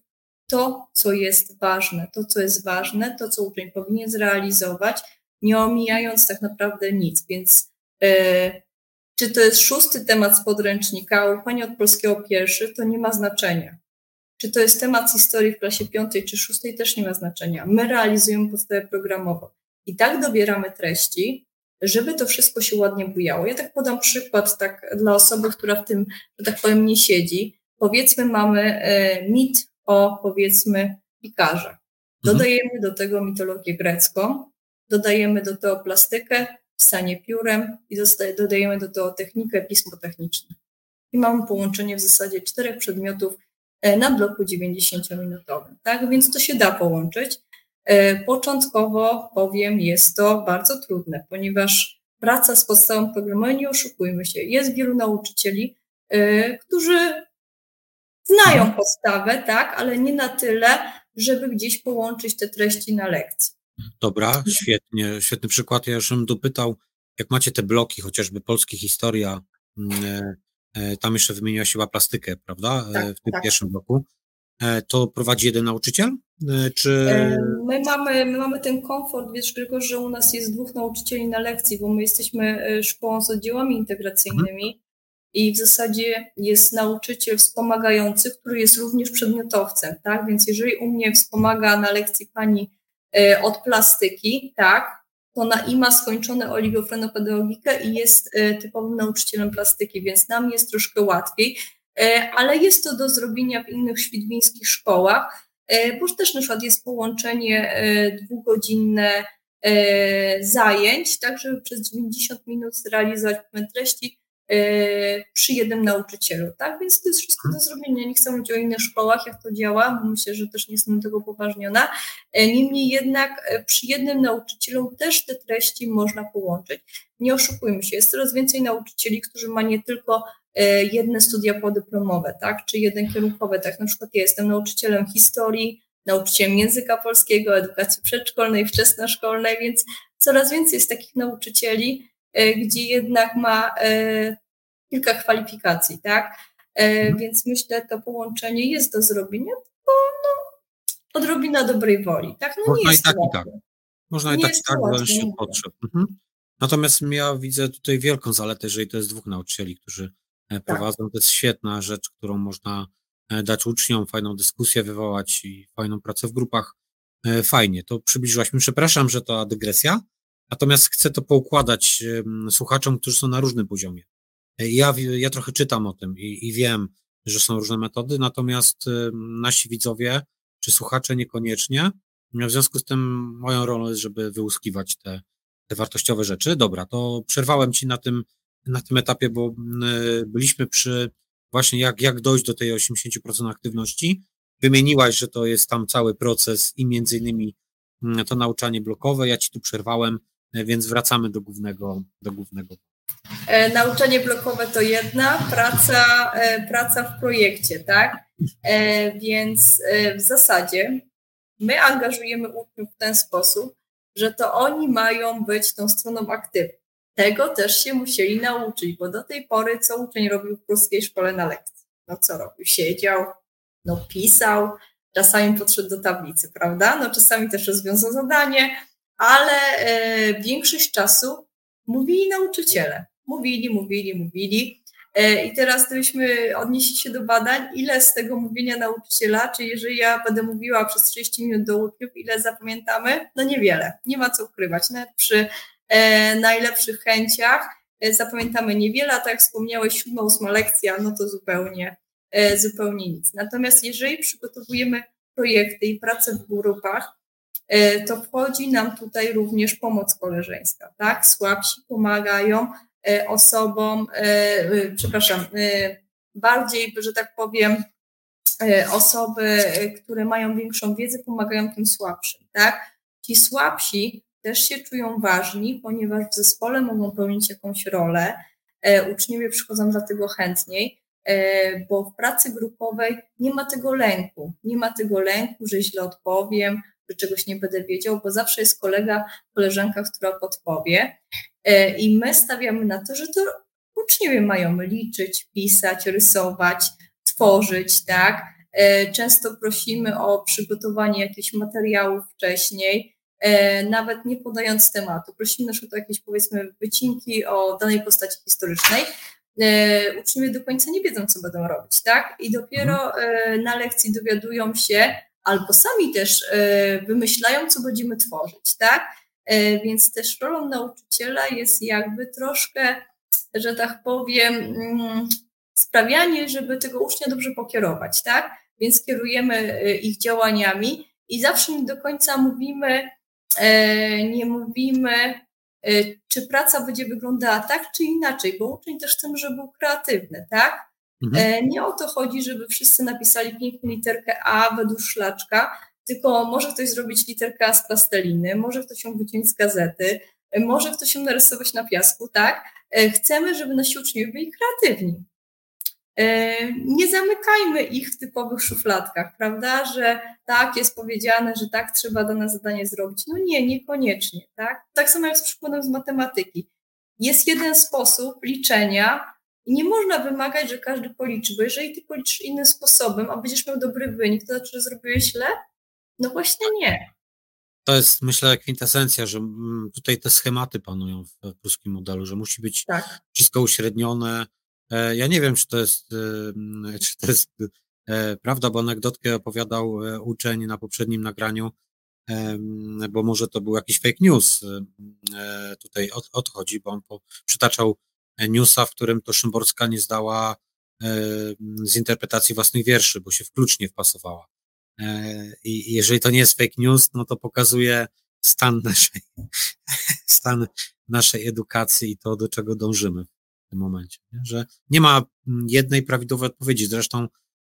to, co jest ważne, to, co jest ważne, to, co uczeń powinien zrealizować, nie omijając tak naprawdę nic. Więc e, czy to jest szósty temat z podręcznika, a ułapanie od polskiego pierwszy, to nie ma znaczenia. Czy to jest temat historii w klasie piątej czy szóstej, też nie ma znaczenia. My realizujemy podstawę programową. I tak dobieramy treści, żeby to wszystko się ładnie bujało. Ja tak podam przykład tak dla osoby, która w tym, że tak powiem, nie siedzi. Powiedzmy, mamy e, mit o, powiedzmy, pikarzach. Mhm. Dodajemy do tego mitologię grecką, dodajemy do tego plastykę, pisanie piórem i dodajemy do tego technikę pismo techniczne. I mamy połączenie w zasadzie czterech przedmiotów e, na bloku 90-minutowym. Tak, więc to się da połączyć. E, początkowo powiem, jest to bardzo trudne, ponieważ praca z podstawą programowania, nie oszukujmy się, jest wielu nauczycieli, e, którzy znają mhm. podstawę, tak, ale nie na tyle, żeby gdzieś połączyć te treści na lekcji. Dobra, świetnie, świetny przykład. Ja już bym dopytał, jak macie te bloki, chociażby polskie historia, mm, e, tam jeszcze wymieniła się chyba plastykę, prawda, tak, w tym tak. pierwszym bloku. To prowadzi jeden nauczyciel? Czy... My mamy, my mamy ten komfort, wiesz, tylko że u nas jest dwóch nauczycieli na lekcji, bo my jesteśmy szkołą z oddziałami integracyjnymi. Mhm i w zasadzie jest nauczyciel wspomagający, który jest również przedmiotowcem, tak? Więc jeżeli u mnie wspomaga na lekcji pani e, od plastyki, tak, to i ma skończone oligofrenopedagogikę i jest e, typowym nauczycielem plastyki, więc nam jest troszkę łatwiej, e, ale jest to do zrobienia w innych świdwińskich szkołach, bo też na przykład jest połączenie dwugodzinne zajęć, tak, żeby przez 90 minut zrealizować treści, E, przy jednym nauczycielu, tak? Więc to jest wszystko do zrobienia. Nie chcę mówić o innych szkołach, jak to działa, bo myślę, że też nie jestem tego poważniona. E, niemniej jednak e, przy jednym nauczycielu też te treści można połączyć. Nie oszukujmy się, jest coraz więcej nauczycieli, którzy ma nie tylko jedne studia podyplomowe, tak? Czy jeden kierunkowy, tak? Na przykład ja jestem nauczycielem historii, nauczycielem języka polskiego, edukacji przedszkolnej, wczesnoszkolnej, więc coraz więcej jest takich nauczycieli, gdzie jednak ma kilka kwalifikacji, tak? E, mhm. Więc myślę, to połączenie jest do zrobienia, tylko no, odrobina dobrej woli, tak? No Można i tak, i tak. Można nie i tak, i tak, zależy od potrzeb. Mhm. Natomiast ja widzę tutaj wielką zaletę, jeżeli to jest dwóch nauczycieli, którzy e, tak. prowadzą. To jest świetna rzecz, którą można e, dać uczniom, fajną dyskusję wywołać i fajną pracę w grupach. Fajnie, to przybliżyłaś mi. Przepraszam, że to dygresja, natomiast chcę to poukładać słuchaczom, którzy są na różnym poziomie. Ja, ja trochę czytam o tym i, i wiem, że są różne metody, natomiast nasi widzowie czy słuchacze niekoniecznie. W związku z tym moją rolą jest, żeby wyłuskiwać te, te wartościowe rzeczy. Dobra, to przerwałem ci na tym, na tym etapie, bo y, byliśmy przy właśnie jak, jak dojść do tej 80% aktywności. Wymieniłaś, że to jest tam cały proces i między innymi to nauczanie blokowe. Ja ci tu przerwałem, więc wracamy do głównego, do głównego E, nauczanie blokowe to jedna, praca, e, praca w projekcie, tak? E, więc w zasadzie my angażujemy uczniów w ten sposób, że to oni mają być tą stroną aktywną. Tego też się musieli nauczyć, bo do tej pory co uczeń robił w polskiej szkole na lekcji? No co robił? Siedział, no pisał, czasami podszedł do tablicy, prawda? No czasami też rozwiązał zadanie, ale większość czasu mówili nauczyciele. Mówili, mówili, mówili. E, I teraz gdybyśmy odnieśli się do badań, ile z tego mówienia nauczyciela, czy jeżeli ja będę mówiła przez 30 minut do uczniów, ile zapamiętamy? No niewiele, nie ma co ukrywać. Nawet przy e, najlepszych chęciach e, zapamiętamy niewiele, a tak jak wspomniałeś, siódma, ósma lekcja, no to zupełnie, e, zupełnie nic. Natomiast jeżeli przygotowujemy projekty i pracę w grupach, e, to wchodzi nam tutaj również pomoc koleżeńska, tak? Słabsi pomagają, E, osobom, e, e, przepraszam, bardziej, że tak powiem, osoby, które mają większą wiedzę, pomagają tym słabszym, tak? Ci słabsi też się czują ważni, ponieważ w zespole mogą pełnić jakąś rolę. Uczniowie przychodzą dlatego chętniej, bo w pracy grupowej nie ma tego lęku. Nie ma tego lęku, że źle odpowiem, że czegoś nie będę wiedział, bo zawsze jest kolega, koleżanka, która podpowie. E, I my stawiamy na to, że to uczniowie mają liczyć, pisać, rysować, tworzyć, tak? E, często prosimy o przygotowanie jakichś materiałów wcześniej, e, nawet nie podając tematu. Prosimy na przykład o jakieś powiedzmy wycinki o danej postaci historycznej. Uczniowie do końca nie wiedzą, co będą robić, tak? I dopiero mhm. na lekcji dowiadują się, albo sami też wymyślają, co będziemy tworzyć, tak? E, więc też rolą nauczyciela jest jakby troszkę, że tak powiem, mm, sprawianie, żeby tego ucznia dobrze pokierować, tak? Więc kierujemy e, ich działaniami i zawsze nie do końca mówimy, e, nie mówimy czy praca będzie wyglądała tak, czy inaczej, bo uczeń też chcemy, żeby był kreatywny, tak? Mhm. Nie o to chodzi, żeby wszyscy napisali piękną literkę A według szlaczka, tylko może ktoś zrobić literkę A z plasteliny, może ktoś ją wyciąć z gazety, może ktoś ją narysować na piasku, tak? Chcemy, żeby nasi uczniowie byli kreatywni. E, nie zamykajmy ich w typowych szufladkach, prawda, że tak jest powiedziane, że tak trzeba dane zadanie zrobić. No nie, niekoniecznie, tak? Tak samo jak z przykładem z matematyki. Jest jeden sposób liczenia i nie można wymagać, że każdy policzy, bo jeżeli ty policzysz innym sposobem, a będziesz miał dobry wynik, to znaczy, że zrobiłeś źle? No właśnie nie. To jest, myślę, kwintesencja, że mm, tutaj te schematy panują w pruskim modelu, że musi być tak. wszystko uśrednione, E, ja nie wiem, czy to jest, czy to jest e, prawda, bo anegdotkę opowiadał e, uczeń na poprzednim nagraniu, bo może to był jakiś fake news. Tutaj odchodzi, bo on przytaczał newsa, w którym to Szymborska nie zdała z interpretacji własnych wierszy, bo się w klucz nie wpasowała. I jeżeli to nie jest fake news, no to pokazuje stan naszej, stan naszej edukacji i to, do czego dążymy tym momencie, że nie ma jednej prawidłowej odpowiedzi. Zresztą,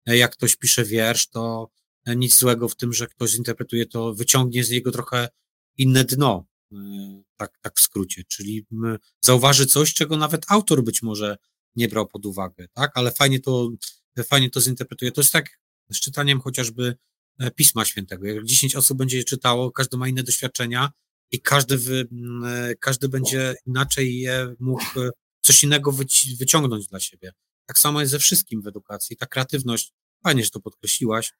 e, jak ktoś pisze wiersz, to e, nic złego w tym, że ktoś zinterpretuje to, wyciągnie z niego trochę inne dno, e, tak, tak w skrócie, czyli zauważy coś, czego nawet autor być może nie brał pod uwagę, tak, ale fajnie to, fajnie to zinterpretuje. To jest tak z czytaniem chociażby Pisma Świętego. Jak 10 osób będzie je czytało, każdy ma inne doświadczenia i każdy, wy, każdy będzie inaczej je mógł coś innego wyci- wyciągnąć dla siebie. Tak samo jest ze wszystkim w edukacji. Ta kreatywność, fajnie, że to podkreśliłaś,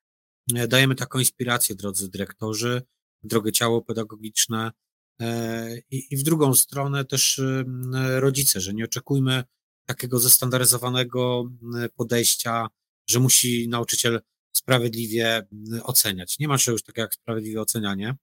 e, dajemy taką inspirację, drodzy dyrektorzy, drogie ciało pedagogiczne e, i, i w drugą stronę też rodzice, że nie oczekujmy takiego zestandaryzowanego podejścia, że musi nauczyciel sprawiedliwie oceniać. Nie ma czegoś takiego jak sprawiedliwe ocenianie.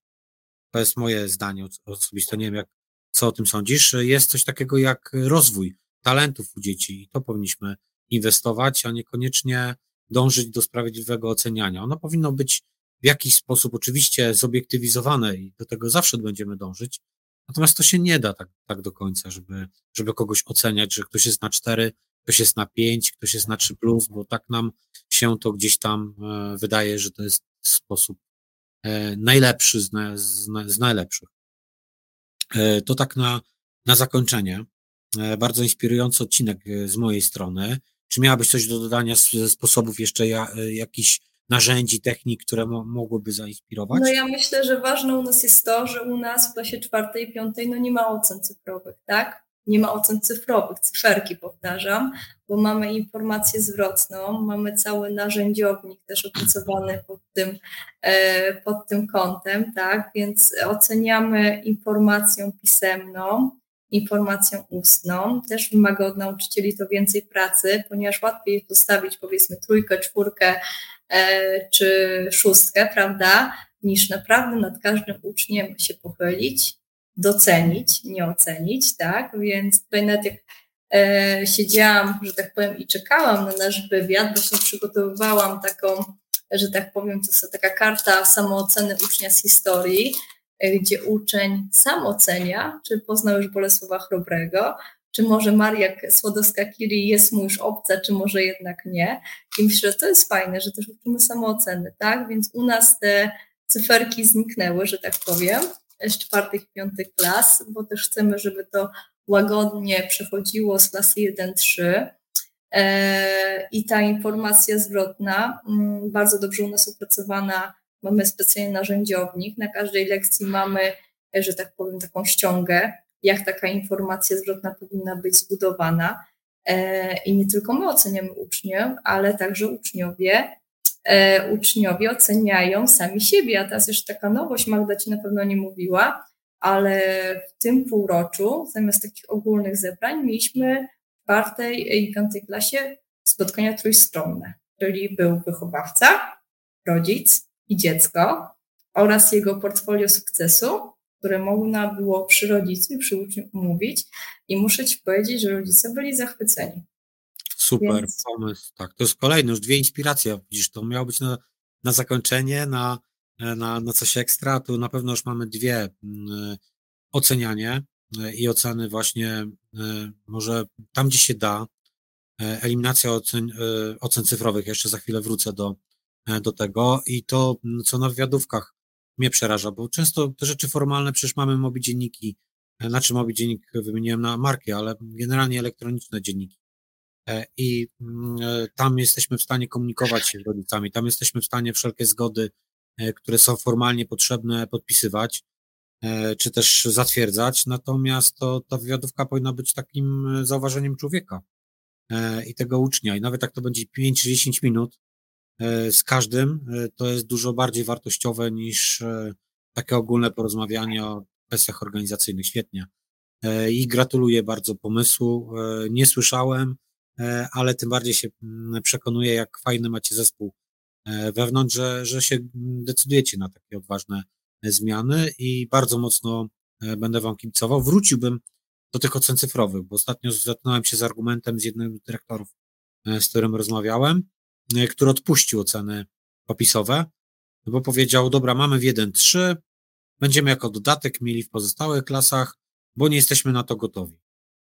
To jest moje zdanie osobiste. Nie wiem, jak co o tym sądzisz? Jest coś takiego jak rozwój talentów u dzieci i to powinniśmy inwestować, a niekoniecznie dążyć do sprawiedliwego oceniania. Ono powinno być w jakiś sposób oczywiście zobiektywizowane i do tego zawsze będziemy dążyć, natomiast to się nie da tak, tak do końca, żeby, żeby kogoś oceniać, że ktoś jest na cztery, ktoś jest na pięć, ktoś jest na trzy plus, bo tak nam się to gdzieś tam e, wydaje, że to jest sposób e, najlepszy z, z, z najlepszych. E, to tak na, na zakończenie. Bardzo inspirujący odcinek z mojej strony. Czy miałabyś coś do dodania z sposobów jeszcze jakichś narzędzi, technik, które mogłyby zainspirować? No ja myślę, że ważne u nas jest to, że u nas w klasie czwartej, piątej no nie ma ocen cyfrowych, tak? nie ma ocen cyfrowych, cyferki powtarzam, bo mamy informację zwrotną, mamy cały narzędziownik też opracowany pod tym, e, pod tym kątem, tak, więc oceniamy informacją pisemną, informacją ustną. Też wymaga od nauczycieli to więcej pracy, ponieważ łatwiej jest postawić powiedzmy trójkę, czwórkę czy szóstkę, prawda, niż naprawdę nad każdym uczniem się pochylić docenić, nie ocenić, tak? Więc tutaj nawet jak e, siedziałam, że tak powiem, i czekałam na nasz wywiad, właśnie przygotowywałam taką, że tak powiem, to jest taka karta samooceny ucznia z historii, e, gdzie uczeń sam ocenia, czy poznał już Bolesława Chrobrego, czy może Maria Słodowska-Curie jest mu już obca, czy może jednak nie. I myślę, że to jest fajne, że też uczymy samooceny, tak? Więc u nas te cyferki zniknęły, że tak powiem z czwartych i piątych klas, bo też chcemy, żeby to łagodnie przechodziło z klasy 1-3. E, I ta informacja zwrotna, mm, bardzo dobrze u nas opracowana, mamy specjalny narzędziownik. Na każdej lekcji mamy, że tak powiem, taką ściągę, jak taka informacja zwrotna powinna być zbudowana. E, I nie tylko my oceniamy uczniów, ale także uczniowie e, uczniowie oceniają sami siebie. A teraz jeszcze taka nowość, Magda Ci na pewno nie mówiła, ale w tym półroczu zamiast takich ogólnych zebrań mieliśmy w czwartej i piątej klasie spotkania trójstronne, czyli był wychowawca, rodzic i dziecko oraz jego portfolio sukcesu, które można było przy rodzicu i przy uczniu omówić i muszę Ci powiedzieć, że rodzice byli zachwyceni. Super Więc... pomysł. Tak, to jest kolejny, już dwie inspiracje. Widzisz, to miało być na, na zakończenie, na, na, na coś ekstra. Tu na pewno już mamy dwie mm, ocenianie. i oceny właśnie może tam, gdzie się da, eliminacja ocen, ocen cyfrowych, jeszcze za chwilę wrócę do, do tego i to, co na wywiadówkach mnie przeraża, bo często te rzeczy formalne, przecież mamy mobi dzienniki, znaczy mobi dziennik wymieniłem na markę, ale generalnie elektroniczne dzienniki. E, I mm, e, tam jesteśmy w stanie komunikować się z rodzicami, tam jesteśmy w stanie wszelkie zgody, e, które są formalnie potrzebne, podpisywać, czy też zatwierdzać, natomiast to, ta wywiadówka powinna być takim zauważeniem człowieka i tego ucznia. I nawet jak to będzie 5 czy 10 minut, E, z każdym, e, to jest dużo bardziej wartościowe niż e, takie ogólne porozmawianie o kwestiach organizacyjnych. Świetnie. I gratuluję bardzo pomysłu. Nie słyszałem, ale tym bardziej się mm, przekonuję, jak fajny macie zespół wewnątrz, że, że się decydujecie na takie odważne zmiany i bardzo mocno będę Wam kibicował. Wróciłbym do tych ocen cyfrowych, bo ostatnio zetknąłem się z argumentem z jednym z dyrektorów, z którym rozmawiałem, E, który odpuścił oceny opisowe, bo powiedział, dobra, mamy w 1.3, będziemy jako dodatek mieli w pozostałych klasach, bo nie jesteśmy na to gotowi.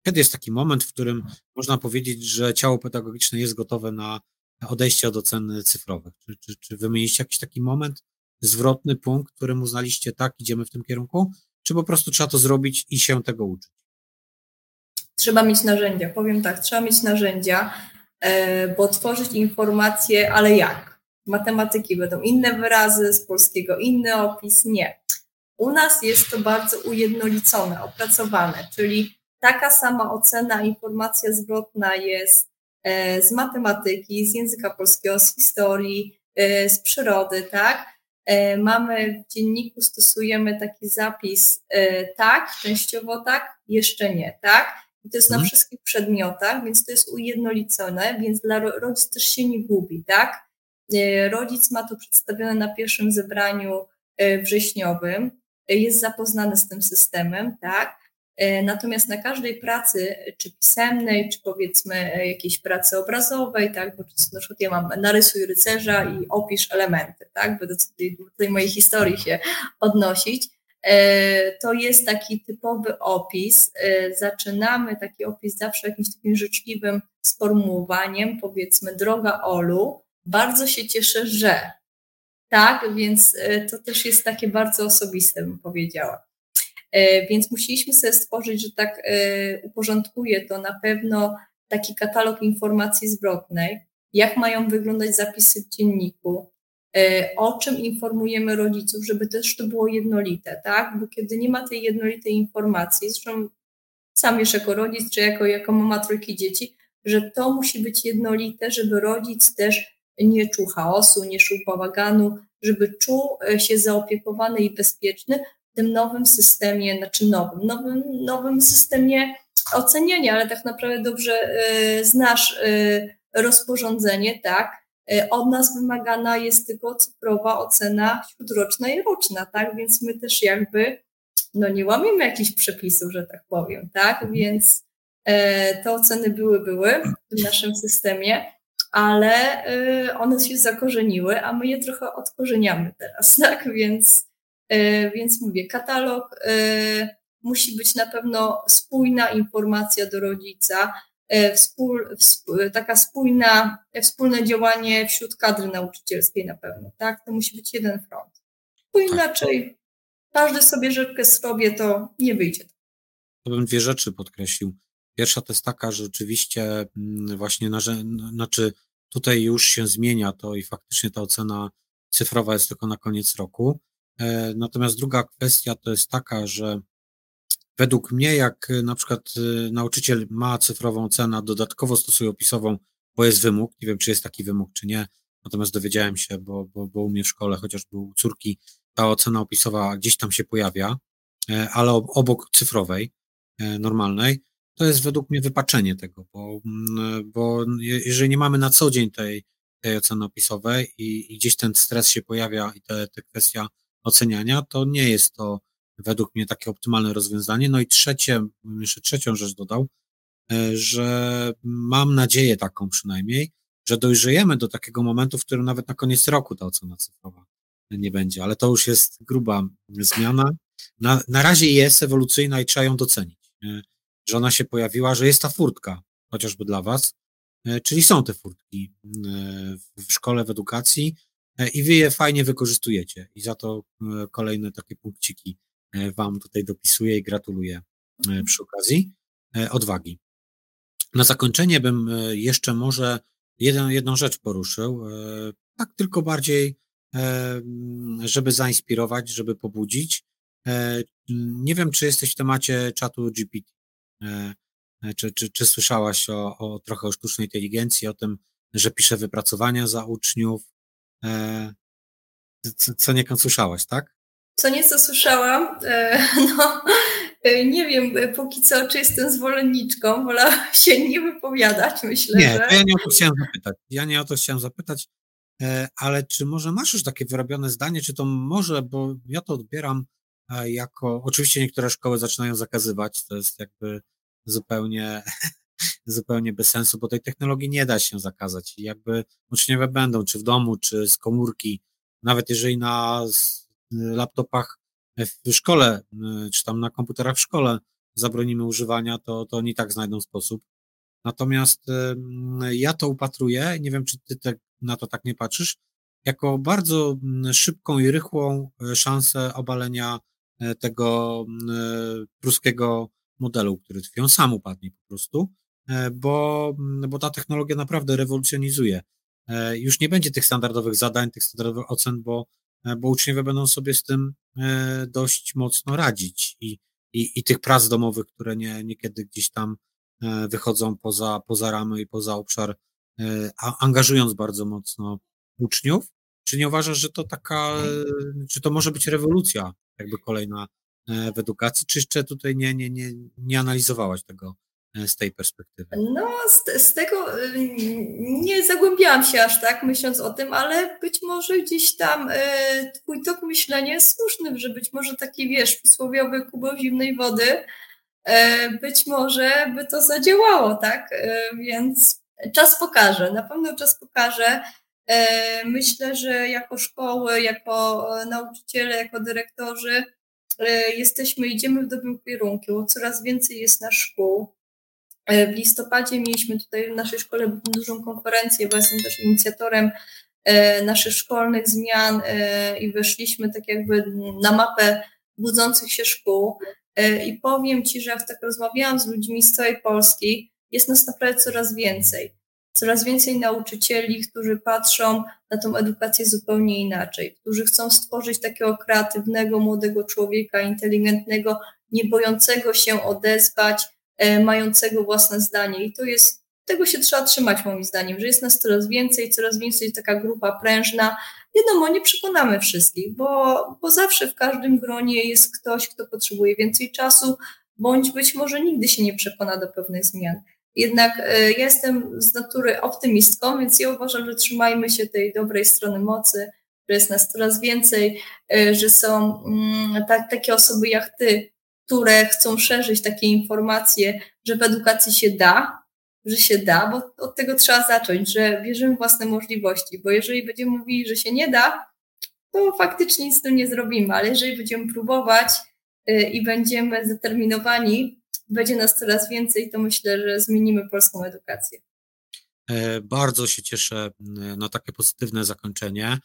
Kiedy jest taki moment, w którym można powiedzieć, że ciało pedagogiczne jest gotowe na odejście od ocen cyfrowych? Czy, czy, czy wymieniliście jakiś taki moment, zwrotny punkt, którym uznaliście, tak, idziemy w tym kierunku, czy po prostu trzeba to zrobić i się tego uczyć? Trzeba mieć narzędzia. Powiem tak, trzeba mieć narzędzia. E, bo tworzyć informacje, ale jak? Matematyki będą inne wyrazy, z polskiego inny opis? Nie. U nas jest to bardzo ujednolicone, opracowane, czyli taka sama ocena, informacja zwrotna jest e, z matematyki, z języka polskiego, z historii, e, z przyrody, tak? Mamy w dzienniku, stosujemy taki zapis tak, częściowo tak, jeszcze nie, tak? I to jest hmm. na mhm. wszystkich przedmiotach, więc to jest ujednolicone, więc dla rodzic też się nie gubi, tak? E, rodzic ma to przedstawione na pierwszym zebraniu e, wrześniowym, e, jest zapoznany z tym systemem, tak? Natomiast na każdej pracy, czy pisemnej, czy powiedzmy jakiejś pracy obrazowej, tak, bo na przykład ja mam narysuj rycerza i opisz elementy, tak, będę do tej mojej historii się odnosić, to jest taki typowy opis. E, zaczynamy taki opis zawsze jakimś takim życzliwym sformułowaniem, powiedzmy, droga Olu, bardzo się cieszę, że. Tak, więc e, to też jest takie bardzo osobiste, bym powiedziała. Więc musieliśmy sobie stworzyć, że tak uporządkuje to na pewno taki katalog informacji zwrotnej, jak mają wyglądać zapisy w dzienniku, E, o czym informujemy rodziców, żeby też to było jednolite, tak? Bo kiedy nie ma tej jednolitej informacji, zresztą sam już jako rodzic, czy jako, jako mama trójki dzieci, że to musi być jednolite, żeby rodzic też nie czuł chaosu, nie czuł bałaganu, żeby czuł e, się zaopiekowany i bezpieczny w tym nowym systemie, znaczy nowym, nowym, nowym systemie oceniania, ale tak naprawdę dobrze y, znasz y, rozporządzenie, tak? E, od nas wymagana jest tylko cyfrowa ocena śródroczna i roczna, tak? Więc my też jakby no nie łamiemy jakichś przepisów, że tak powiem, tak? Więc e, te oceny były, były w naszym systemie, ale e, one się zakorzeniły, a my je trochę odkorzeniamy teraz, tak? Więc, więc mówię, katalog musi być na pewno spójna informacja do rodzica, E, wspól, taka spójna, wspólne działanie wśród kadry nauczycielskiej na pewno, tak? To musi być jeden front. Bo tak. inaczej każdy sobie rzeczkę sobie, to nie wyjdzie. To bym dwie rzeczy podkreślił. Pierwsza to jest taka, że rzeczywiście mm, właśnie, na, znaczy tutaj już się zmienia to i faktycznie ta ocena cyfrowa jest tylko na koniec roku. E, natomiast druga kwestia to jest taka, że Według mnie, jak y, na przykład y, nauczyciel ma cyfrową cenę, dodatkowo stosuje opisową, bo jest wymóg, nie wiem, czy jest taki wymóg, czy nie, natomiast dowiedziałem się, bo, bo, bo u mnie w szkole, chociażby u córki, ta ocena opisowa gdzieś tam się pojawia, e, ale obok cyfrowej, e, normalnej, to jest według mnie wypaczenie tego, bo, mm, bo jeżeli nie mamy na co dzień tej, tej oceny opisowej i, i gdzieś ten stres się pojawia i te, te kwestia oceniania, to nie jest to według mnie takie optymalne rozwiązanie. No i trzecie, jeszcze trzecią rzecz dodał, e, że mam nadzieję taką przynajmniej, że dojrzejemy do takiego momentu, w którym nawet na koniec roku ta ocena cyfrowa nie będzie, ale to już jest gruba zmiana. Na, na razie jest ewolucyjna i trzeba ją docenić, że ona się pojawiła, że jest ta furtka, chociażby dla Was, czyli są te furtki w szkole, w edukacji i Wy je fajnie wykorzystujecie. I za to kolejne takie punkciki Wam tutaj dopisuję i gratuluję przy okazji odwagi. Na zakończenie bym jeszcze może jeden, jedną rzecz poruszył, tak tylko bardziej żeby zainspirować, żeby pobudzić. E, nie wiem, czy jesteś w temacie czatu GPT. E, e, czy, czy, czy słyszałaś o, o trochę o sztucznej inteligencji, o tym, że pisze wypracowania za uczniów? Co, co niekąd słyszałaś, tak? Co nieco słyszałam, no nie wiem, póki co, czy jestem zwolenniczką, wolałam się nie wypowiadać, myślę, nie, że... ja nie o to chciałem zapytać. Ja nie o to chciałem zapytać. E, ale czy może masz już takie wyrobione zdanie, czy to może, bo ja to odbieram e, jako, oczywiście niektóre szkoły zaczynają zakazywać, to jest jakby zupełnie, zupełnie bez sensu, bo tej technologii nie da się zakazać i jakby uczniowie będą, czy w domu, czy z komórki, nawet jeżeli na laptopach w szkole, czy tam na komputerach w szkole zabronimy używania, to, to oni tak znajdą sposób. Natomiast ja to upatruję, nie wiem, czy ty te, na to tak nie patrzysz, jako bardzo mm, szybką i rychłą szansę obalenia tego pruskiego modelu, który tkwi. sam upadnie po prostu, bo, bo ta technologia naprawdę rewolucjonizuje. Już nie będzie tych standardowych zadań, tych standardowych ocen, bo, bo uczniowie będą sobie z tym dość mocno radzić i, i, i tych prac domowych, które nie, niekiedy gdzieś tam wychodzą poza, poza ramy i poza obszar E, angażując bardzo mocno uczniów. Czy nie uważasz, że to taka, czy to może być rewolucja jakby kolejna e, w edukacji, czy jeszcze tutaj nie, nie, nie, nie analizowałaś tego e, z tej perspektywy? No, z, z, tego y, nie zagłębiałam się aż tak, myśląc o tym, ale być może gdzieś tam y, twój tok myślenia jest słuszny, że być może taki, wiesz, przysłowiowy kubeł zimnej wody, y, być może by to zadziałało, tak? Więc Czas pokaże, na pewno czas pokaże. E, myślę, że jako szkoły, jako nauczyciele, jako dyrektorzy jesteśmy, idziemy w dobrym kierunku. Coraz więcej jest na szkół. E, w listopadzie mieliśmy tutaj w naszej szkole dużą konferencję, bo jestem też inicjatorem naszych szkolnych zmian i weszliśmy tak jakby na mapę budzących się szkół. I powiem Ci, że jak tak rozmawiałam z ludźmi z całej Polski, jest nas naprawdę coraz więcej. Coraz więcej nauczycieli, którzy patrzą na tą edukację zupełnie inaczej, którzy chcą stworzyć takiego kreatywnego, młodego człowieka, inteligentnego, nie bojącego się odezwać, e, mającego własne zdanie. I to jest, tego się trzeba trzymać moim zdaniem, że jest nas coraz więcej, coraz więcej taka grupa prężna. Wiadomo, nie przekonamy wszystkich, bo, bo zawsze w każdym gronie jest ktoś, kto potrzebuje więcej czasu, bądź być może nigdy się nie przekona do pewnych zmian. Jednak e, ja jestem z natury optymistką, więc ja uważam, że trzymajmy się tej dobrej strony mocy, że jest nas coraz więcej, e, że są mm, tak, takie osoby jak ty, które chcą szerzyć takie informacje, że w edukacji się da, że się da, bo od tego trzeba zacząć, że wierzymy w własne możliwości, bo jeżeli będziemy mówili, że się nie da, to faktycznie nic z tym nie zrobimy, ale jeżeli będziemy próbować e, i będziemy zdeterminowani, będzie nas coraz więcej, to myślę, że zmienimy polską edukację. E, bardzo się cieszę na takie pozytywne zakończenie.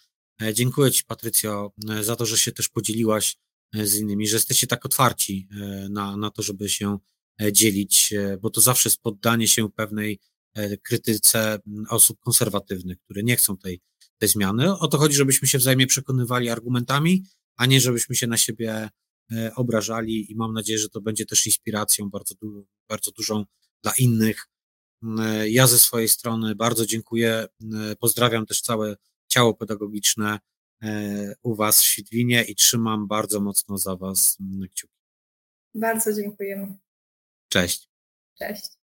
E, dziękuję Ci, Patrycjo, e, za to, że się też podzieliłaś z innymi, że jesteście tak otwarci na, na to, żeby się dzielić, bo to zawsze jest poddanie się pewnej krytyce osób konserwatywnych, które nie chcą tej, tej zmiany. O to chodzi, żebyśmy się wzajemnie przekonywali argumentami, a nie żebyśmy się na siebie E, obrażali i mam nadzieję, że to będzie też inspiracją bardzo, bardzo dużą dla innych. E, ja ze swojej strony bardzo dziękuję. E, pozdrawiam też całe ciało pedagogiczne u Was w Świdwinie i trzymam bardzo mocno za Was kciuki. Bardzo dziękujemy. Cześć. Cześć.